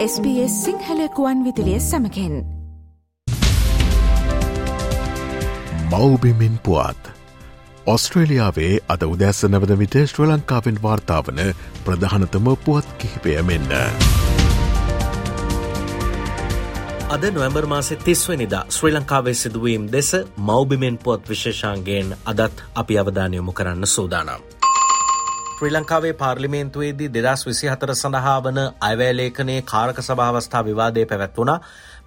SBS සිංහලකුවන් විදිලිය සමකෙන් මවබිමින් පුවත් ඔස්ට්‍රේලියාවේ අද උදැස්ස නවද විට ශ්‍ර ලංකාවෙන් වාර්තාාවන ප්‍රධානතම පුවත් කිහිපය මෙන්න. අද නොවැම්බර් මාසෙ තිස්වනිදා ශ්‍රී ලංකාවේ සිදුවීම් දෙස මෞබිමෙන් පුවත් විශේෂාන්ගේෙන් අදත් අපි අවධානයමු කරන්න සූදානම්. ශ්‍රී ලංකාවේ පාර්ලිමේන්තුවේදී දෙදස් විසි හතර සඳහා වන අයවැලේඛනයේ කාරක සභාවස්ථා විවාදය පැවැත්වුණ.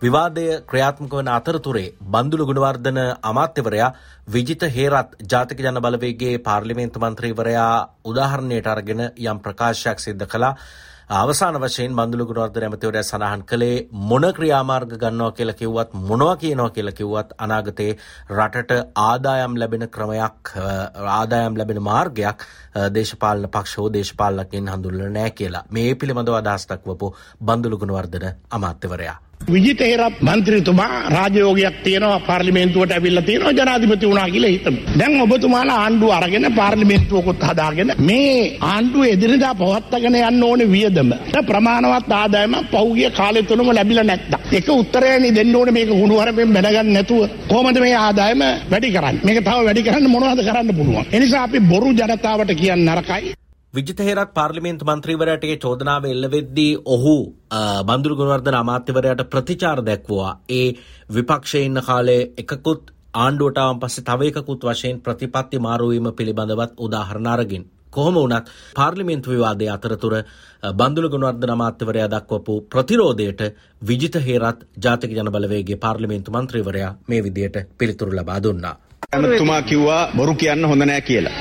විවාදය ක්‍රියාත්මක වන අතරතුරේ බන්දුළු ගුණවර්ධන අමාත්‍යවරයා විජිත හේරත් ජාතික ජන බලවේගේ පාර්ලිමේන්තු මන්ත්‍රීවරයා උදාහරණයට අරගෙන යම් ප්‍රකාශයක් සිද්ධ කලා අවසාන වශයෙන් බඳුළු ගුණවර්ධන ඇමතිවරයා සඳහන් කළේ මොන ක්‍රියාමාර්ග ගන්නවා කියලා කිව්වත් මොනවා කියනවා කියලා කිව්වත් අනාගතේ රටට ආදායම් ලැබෙන ක්‍රමයක් ආදායම් ලැබෙන මාර්ගයක් දේශපාලන පක්ෂ හෝ දේශපාලනකින් හඳුන්වලා නැහැ කියලා. මේ පිළිබඳව අදහස් දක්වපු බඳුළු ගුණවර්ධන අමාත්‍යවරයා. විජිත හේරත් මන්ත්‍රීතුමා රාජයෝගයක් තියෙනවා පාර්ලිමේන්තුවට ඇවිල්ලා තියෙනවා ජනාධිපති වුණා කියලා හිතමු. දැන් ඔබතුමාලා ආණ්ඩුව අරගෙන පාර්ලිමේන්තුවකුත් හදාගෙන මේ ආණ්ඩුව එදිනදා පවත්වාගෙන යන්න ඕනේ වියදම. ප්‍රමාණවත් ආදායම පහුගිය කාලය තුනම ලැබිලා නැත්තම්. ඒක උත්තරයනේ දෙන්න ඕනේ මේක හුණුවරපෙන් බැනගන්න නැතුව කොහොමද මේ ආදායම වැඩි කරන්නේ? මේක තව වැඩි කරන්න මොනවද කරන්න පුළුවන්? එනිසා අපි බොරු ජනතාවට කියන්න නරකයි. විජිතහෙරත් පාර්ලිමේන්තු මන්ත්‍රීවරයටගේ චෝදනාව එල්ලවෙද්දී ඔහු බන්දුරු ගුණවර්ධන අමාත්‍යවරයට ප්‍රතිචාර දැක්වවා ඒ විපක්ෂයඉන්න කාලේ එකකුත් ආණ්ඩුවටාවන් පස්සේ තවයකුත් වශයෙන් ප්‍රතිපත්ති මාරුවීම පිළිබඳවත් උදාහරණාරගින්. කොහොම වනත් පාර්ලිමේන්තු විවාදය අතරතුර බන්දුල ගුණවර්ධන අමාත්‍යවරයා දක්වපු ප්‍රතිරෝධයට විජිත හේරත් ජාතික ජනබලවේගේ පාර්ලිමේන්තු මන්ත්‍රීවරයා මේ විදියට පිළිතුරු ලබා දුන්නා. ඇමතුමා කිව්වා බොරු කියන්න හොඳ නෑ කියලා.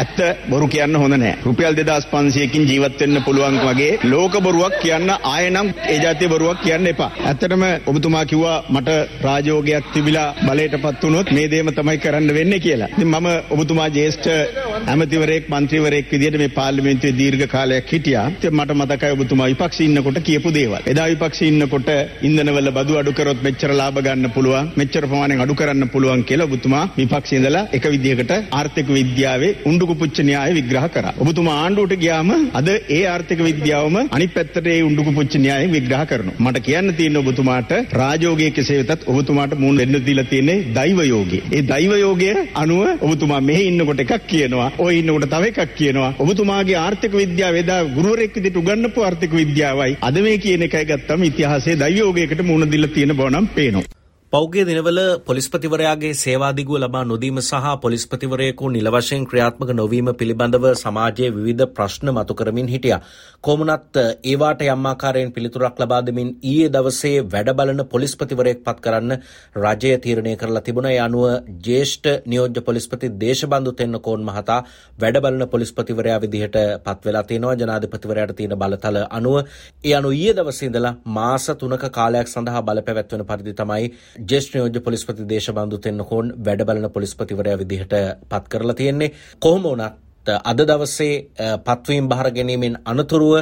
ඇත්ත බොරු කියන්න හොඳ නෑ. රුපියල් 2500කින් ජීවත් වෙන්න පුළුවන් වගේ ලෝක බොරුවක් කියන්න ආයෙනම් ඒ જાතිය බොරුවක් කියන්න එපා. ඇත්තටම ඔබතුමා කිව්වා මට රාජෝගයක් තිබිලා බලයටපත් වුණොත් මේ දේම තමයි කරන්න වෙන්නේ කියලා. ඉතින් මම ඔබතුමා ජේෂ්ඨ ඇමතිවරයෙක් മന്ത്രിවරයෙක් විදිහට මේ පාර්ලිමේන්තුවේ දීර්ඝ කාලයක් හිටියා. ඉතින් මට මතකයි ඔබතුමා විපක්ෂයේ ඉන්නකොට කියපු දේවල්. එදා විපක්ෂයේ ඉන්නකොට ඉන්ධනවල බදු අඩු කරොත් මෙච්චර ලාභ ගන්න පුළුවන්, මෙච්චර ප්‍රමාණයෙන් අඩු කරන්න පුළුවන් කියලා ඔබතුමා විපක්ෂයේ ඉඳලා එක විදිහකට ආර්ථික විද්‍යාවේ උණ්ඩුකු පුච්ච න්‍යාය විග්‍රහ කරා. ඔබතුමා ආණ්ඩුවට ගියාම අද ඒ ආර්ථික විද්‍යාවම අනිත් පැත්තට ඒ උණ්ඩුකු පුච්ච න්‍යාය විග්‍රහ කරනවා. මට කියන්න තියෙන ඔබතුමාට රාජෝගයේ කෙසේ වෙතත් ඔබතුමාට මුණ දෙන්න දීලා තියෙන්නේ දෛව යෝගය. ඒ දෛව යෝගය අනුව ඔබතුමා මෙහි ඉන්නකොට එකක් කියනවා. ඔය ඉන්නකොට තව එකක් කියනවා. ඔබතුමාගේ ආර්ථික විද්‍යාව එදා ගුරුවරයෙක් විදිහට උගන්වපු ආර්ථික විද්‍යාවයි අද මේ කියන එකයි ගත්තම ඉතිහාසයේ දෛව යෝගයකට මුණ දීලා තියෙන බව නම් පේනවා. පෞද්ගල දිනවල පොලිස්පතිවරයාගේ සේවාදිගුව ලබා නොදීම සහ පොලිස්පතිවරයෙකු නිල වශයෙන් ක්‍රියාත්මක නොවීම පිළිබඳව සමාජයේ විවිධ ප්‍රශ්න මතු කරමින් හිටියා. කොමුණත් ඒවාට යම් ආකාරයෙන් පිළිතුරක් ලබා දෙමින් ඊයේ දවසේ වැඩ බලන පොලිස්පතිවරයෙක් පත් කරන්න රජය තීරණය කරලා තිබුණා. ඒ අනුව ජ්‍යෙෂ්ඨ නියෝජ්‍ය පොලිස්පති දේශබන්දු තෙන්නකෝන් මහතා වැඩ බලන පොලිස්පතිවරයා විදිහට පත් වෙලා තියෙනවා. ජනාධිපතිවරයාට තියෙන බලතල අනුව ඒ අනුව ඊයේ දවසේ ඉඳලා මාස 3ක කාලයක් සඳහා බලපැවැත්වෙන පරිදි තමයි ජේෂ්ඨ නියෝජ්‍ය පොලිස්පති දේශබන්දු තෙන්නකෝන් වැඩ බලන පොලිස්පතිවරයා විදිහට පත් කරලා තියෙන්නේ කොහොම වුණත් අද දවසේ පත්වීම් බහර ගැනීමෙන් අනතුරුව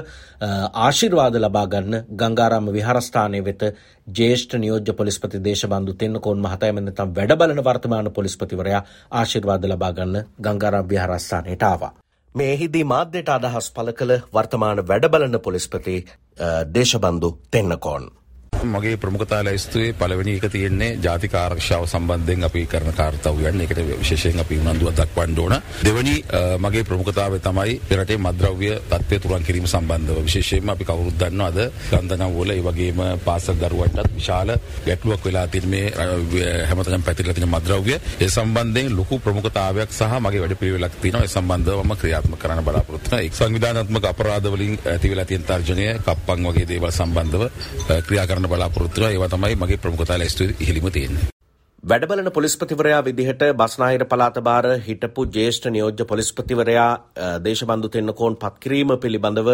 ආශිර්වාද ලබා ගන්න ගංගාරාම විහාරස්ථානය වෙත ජේෂ්ඨ නියෝජ්‍ය පොලිස්පති දේශබන්දු තෙන්නකෝන් මහතා එම නැත්නම් වැඩ බලන වර්තමාන පොලිස්පතිවරයා ආශිර්වාද ලබා ගන්න ගංගාරාම විහාරස්ථානයට ආවා. මේ හිදී මාධ්‍යයට අදහස් පළ කළ වර්තමාන වැඩබලන පොලිස්පති දේශබන්දු තෙන්නකෝන්. මගේ ප්‍රමුඛතා ලැයිස්තුවේ පළවෙනි එක තියෙන්නේ ජාතික ආරක්ෂාව සම්බන්ධයෙන් අපි කරන කාර්යයන් ඒකට විශේෂයෙන් අපි උනන්දුවක් දක්වන්න ඕන. දෙවැනි මගේ ප්‍රමුඛතාවය තමයි රටේ මද්ද්‍රව්‍ය තත්ත්වය තුරන් කිරීම සම්බන්ධව. විශේෂයෙන්ම අපි කවුරුත් දන්නවා අද ගන්ධනම් වල ඒ වගේම පාසල් දරුවන්ටත් විශාල ගැටලුවක් වෙලා තියෙන මේ හැමතැනම පැතිරලා තියෙන මද්ද්‍රව්‍ය ඒ සම්බන්ධයෙන් ලොකු ප්‍රමුඛතාවයක් සහ මගේ වැඩපිළිවෙලක් තියෙනවා. ඒ සම්බන්ධව මම ක්‍රියාත්මක කරන්න බලාපොරොත්තු වෙනවා. එක් සංවිධානාත්මක අපරාධ වලින් ඇති වෙලා තියෙන තර්ජනය කප්පන් වගේ දේවල් සම්බන්ධව ක්‍රියා කරන්න බලාපොරොත්තු වෙනවා. ඒවා තමයි මගේ ප්‍රමුඛතා ලැයිස්තුවේ ඉහළිම තියෙන්නේ. වැඩබලන පොලිස්පතිවරයා විදිහට බස්නාහිර පළාත භාර හිටපු ජ්‍යෙෂ්ඨ නියෝජ්‍ය පොලිස්පතිවරයා දේශබන්දු තෙන්නකෝන් පත්කිරීම පිළිබඳව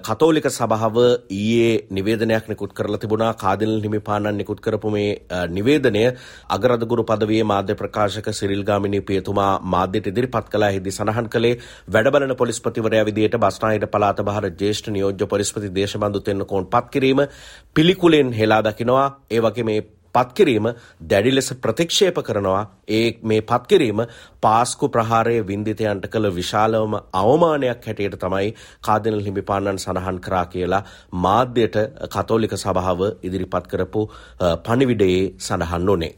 කතෝලික සභාව ඊයේ නිවේදනයක් නිකුත් කරලා තිබුණා. කාදිල් හිමිපාණන් නිකුත් කරපු මේ නිවේදනය අගරදගුරු පදවියේ මාධ්‍ය ප්‍රකාශක සිරිල් ගාමිණී පියතුමා මාධ්‍යට ඉදිරිපත් කළා. හිදී සඳහන් කළේ වැඩබලන පොලිස්පතිවරයා විදිහට බස්නාහිර පළාත භාර ජ්‍යෙෂ්ඨ නියෝජ්‍ය පොලිස්පති දේශබන්දු තෙන්නකෝන් පත්කිරීම පිළිකුලෙන් හෙලා දකිනවා. ඒ වගේ මේ පත්කිරීම දැඩි ලෙස ප්‍රතික්ෂේප කරනවා ඒ මේ පත්කිරීම පාස්කු ප්‍රහාරය වින්දිතයන්ට කළ විශාලවම අවමානයක් හැටියට තමයි කාදිනල් හිමිපාණන් සඳහන් කරා කියලා මාධ්‍යයට කතෝලික සභාව ඉදිරිපත් කරපු පණිවිඩයේ සඳහන් ඕනේ.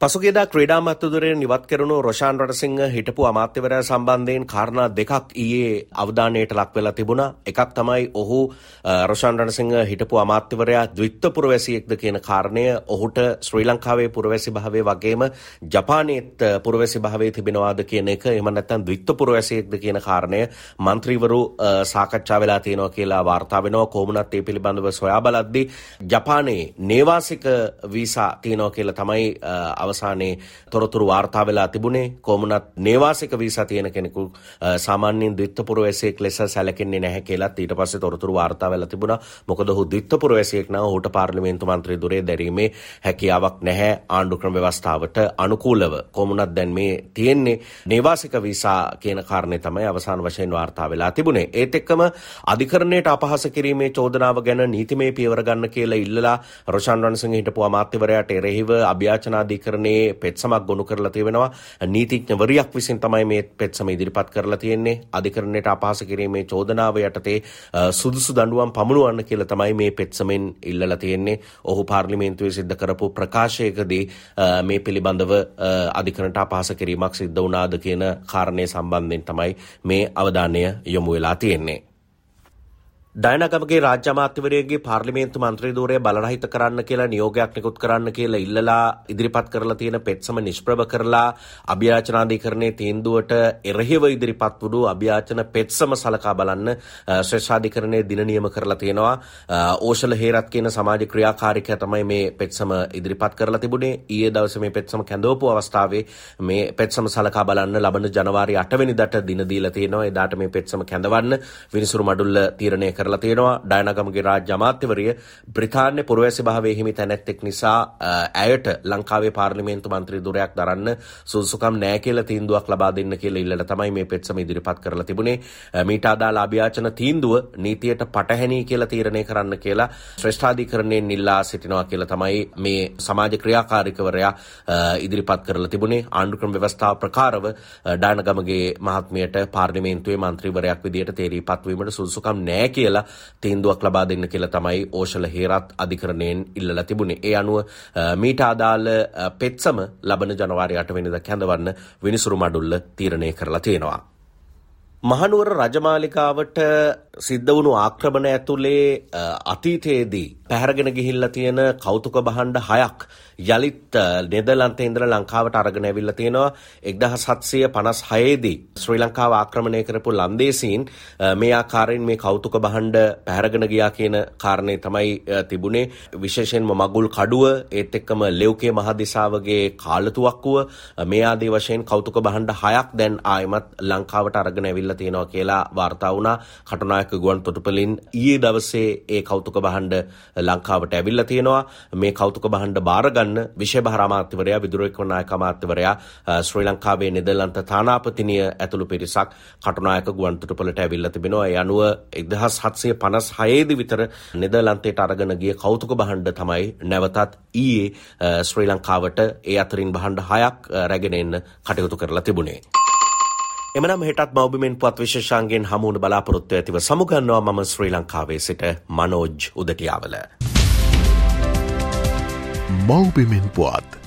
පසුගේදා ක්‍රඩා මත්තදුරේ නිවත් කරනු රොෂාන් රටසිංහ හිටපු අමාත්‍යවරය සම්බන්ධයෙන් කාරණා දෙකක් ඊයේ අවධානයට ලක් වෙලා තිබුණා. එකක් තමයි ඔහු රොෂාන් රණසිංහ හිටපු අමාත්‍යවරයා ද්විත්ත පුරවැසියෙක්ද කියන කාරණය. ඔහුට ශ්‍රී ලංකාවේ පුරවැසි භාවය වගේම ජපානයේත් පුරවැසි භාවය තිබෙනවාද කියන එක. එහෙම නැත්නම් ද්විත්ත පුරවැසියෙක්ද කියන කාරණය මන්ත්‍රීවරු සාකච්ඡා වෙලා තියෙනවා කියලා වාර්තා වෙනවා. කොහොමුණත් ඒ පිළිබඳව සොයා බලද්දී ජපානයේ නේවාසික වීසා තියෙනවා කියලා තමයි අවසානයේ තොරතුරු වාර්තා වෙලා තිබුණේ කොමුණත් නේවාසික වීසා තියෙන කෙනෙකු සාමාන්‍යයෙන් ද්විත්වපුර වැසියෙක් ලෙස සැලකෙන්නේ නැහැ කියලාත් ඊට පස්සේ තොරතුරු වාර්තා වෙලා තිබුණා. මොකද ඔහු ද්විත්වපුර වැසියෙක් නම් ඔහුට පාර්ලිමේන්තු මන්ත්‍රී දුරේ දැරීමේ හැකියාවක් නැහැ. ආණ්ඩු ක්‍රම ව්‍යවස්ථාවට අනුකූලව කොමුණත් දැන් මේ තියෙන්නේ නේවාසික වීසා කියන කාරණේ තමයි අවසාන වශයෙන් වාර්තා වෙලා තිබුණේ. ඒත් එක්කම අධිකරණයට අපහාස කිරීමේ චෝදනාව ගැන නීතිමය පියවර ගන්න කියලා ඉල්ලලා රොෂාන් රණසිංහ හිටපු අමාත්‍යවරයාට එරෙහිව අභ්‍යාචනාධිකරණ අධිකරණයේ පෙත්සමක් ගොනු කරලා තියෙනවා. නීතිඥවරියක් විසින් තමයි මේ පෙත්සම ඉදිරිපත් කරලා තියෙන්නේ. අධිකරණයට අපහාස කිරීමේ චෝදනාව යටතේ සුදුසු දඬුවම් පමුණුවන්න කියලා තමයි මේ පෙත්සමෙන් ඉල්ලලා තියෙන්නේ. ඔහු පාර්ලිමේන්තුවේ සිද්ධ කරපු ප්‍රකාශයකදී මේ පිළිබඳව අධිකරණට අපහාස කිරීමක් සිද්ධ වුණාද කියන කාරණය සම්බන්ධයෙන් තමයි මේ අවධානය යොමු වෙලා තියෙන්නේ. ඩයනගමගේ රාජ්‍ය අමාත්‍යවරයගේ පාර්ලිමේන්තු මන්ත්‍රීධූරය බලරහිත කරන්න කියලා නියෝගයක් නිකුත් කරන්න කියලා ඉල්ලලා ඉදිරිපත් කරලා තියෙන පෙත්සම නිෂ්ප්‍රභ කරලා අභ්‍යාචනාධිකරණයේ තීන්දුවට එරෙහිව ඉදිරිපත් වුණු අභ්‍යාචන පෙත්සම සලකා බලන්න ශ්‍රේෂ්ඨාධිකරණයේ දින නියම කරලා තියෙනවා. ඕෂල හේරත් කියන සමාජ ක්‍රියාකාරිකයා තමයි මේ පෙත්සම ඉදිරිපත් කරලා තිබුණේ. ඊයේ දවසේ මේ පෙත්සම කැඳවපු අවස්ථාවේ මේ පෙත්සම සලකා බලන්න ලබන ජනවාරි 8 වෙනිදාට දින දීලා තියෙනවා. එදාට මේ පෙත්සම කැඳවන්න විනිසුරු මඩුල්ල තීරණය කර කරලා තියෙනවා. ඩයනගමගේ රාජ්‍ය අමාත්‍යවරිය බ්‍රිතාන්‍ය පුරවැසි භාවයේ හිමි තැනැත්තෙක් නිසා ඇයට ලංකාවේ පාර්ලිමේන්තු මන්ත්‍රී දුරයක් දරන්න සුදුසුකම් නෑ කියලා තීන්දුවක් ලබා දෙන්න කියලා ඉල්ලලා තමයි මේ පෙත්සම ඉදිරිපත් කරලා තිබුණේ. මීට අදාළ අභ්‍යාචන තීන්දුව නීතියට පටහැනි කියලා තීරණය කරන්න කියලා ශ්‍රේෂ්ඨාධිකරණයෙන් ඉල්ලා සිටිනවා කියලා තමයි මේ සමාජ ක්‍රියාකාරිකවරයා ඉදිරිපත් කරලා තිබුණේ. ආණ්ඩුක්‍රම ව්‍යවස්ථාව ප්‍රකාරව ඩයනගමගේ මහත්මියට පාර්ලිමේන්තුවේ මන්ත්‍රීවරයක් විදියට තේරීපත් වීමට සුදුසුකම් නෑ කියලා කියලා තීන්දුවක් ලබා දෙන්න කියලා තමයි ඕෂල හේරත් අධිකරණයෙන් ඉල්ලලා තිබුණේ. ඒ අනුව මීට අදාළ පෙත්සම ලබන ජනවාරි 8 වෙනිදා කැඳවන්න විනිසුරු මඩුල්ල තීරණය කරලා තියෙනවා. මහනුවර රජමාලිකාවට සිද්ධ වුණු ආක්‍රමණ ඇතුළේ අතීතයේදී පැහැරගෙන ගිහිල්ලා තියෙන කෞතුක බහණ්ඩ හයක් යළිත් නෙදර්ලන්තේ ඉඳලා ලංකාවට අරගෙන ඇවිල්ලා තියෙනවා. 1756 දී ශ්‍රී ලංකාව ආක්‍රමණය කරපු ලන්දේසීන් මේ ආකාරයෙන් මේ කෞතුක බහණ්ඩ පැහැරගෙන ගියා කියන කාරණේ තමයි තිබුණේ. විශේෂයෙන්ම මගුල් කඩුව ඒත් එක්කම ලෙව්කේ මහදිසාවගේ කාලතුවක්කුව මේ ආදී වශයෙන් කෞතුක බහණ්ඩ හයක් දැන් ආයමත් ලංකාවට අරගෙන ඇවිල්ලා තියෙනවා කියලා වාර්තා වුණා. කටුනායක ගුවන් තොටුපළින් ඊයේ දවසේ ඒ කෞතුක බහණ්ඩ ලංකාවට ඇවිල්ලා තියෙනවා. මේ කෞතුක බහණ්ඩ බාරගන්න ගන්න විශේභාර අමාත්‍යවරයා විදුරෙක්ව නායක අමාත්‍යවරයා ශ්‍රී ලංකාවේ නෙදර්ලන්ත තානාපතිනිය ඇතුළු පිරිසක් කටුනායක ගුවන්තොටුපළට ඇවිල්ලා තිබෙනවා. ඒ අනුව 1756 දී විතර නෙදර්ලන්තයට අරගෙන ගිය කෞතුක භාණ්ඩ තමයි නැවතත් ඊයේ ශ්‍රී ලංකාවට ඒ අතරින් භාණ්ඩ හයක් රැගෙන එන්න කටයුතු කරලා තිබුණේ. එමනම් හෙටත් මෞබිමෙන් පුවත් විශේෂාන්ගෙන් හමුවන බලාපොරොත්තු ඇතිව සමුගන්නවා මම ශ්‍රී ලංකාවේ සිට මනෝජ් උදටියාවල. මව්බිමෙන් පුවත්.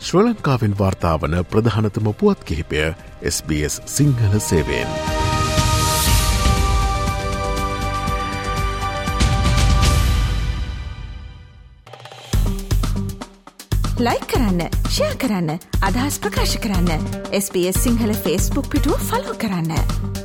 ශ්‍ර ලංකාවෙන් වාර්තාාවන ප්‍රධානතම පුවත් කිහිපය SBS සිංහල සේවෙන්. ලයි කරන්න ෂයා කරන්න අදහස් ප්‍රකාශ කරන්න SBS සිංහල ෆස්බුක් පිටුව ෆලෝ කරන්න.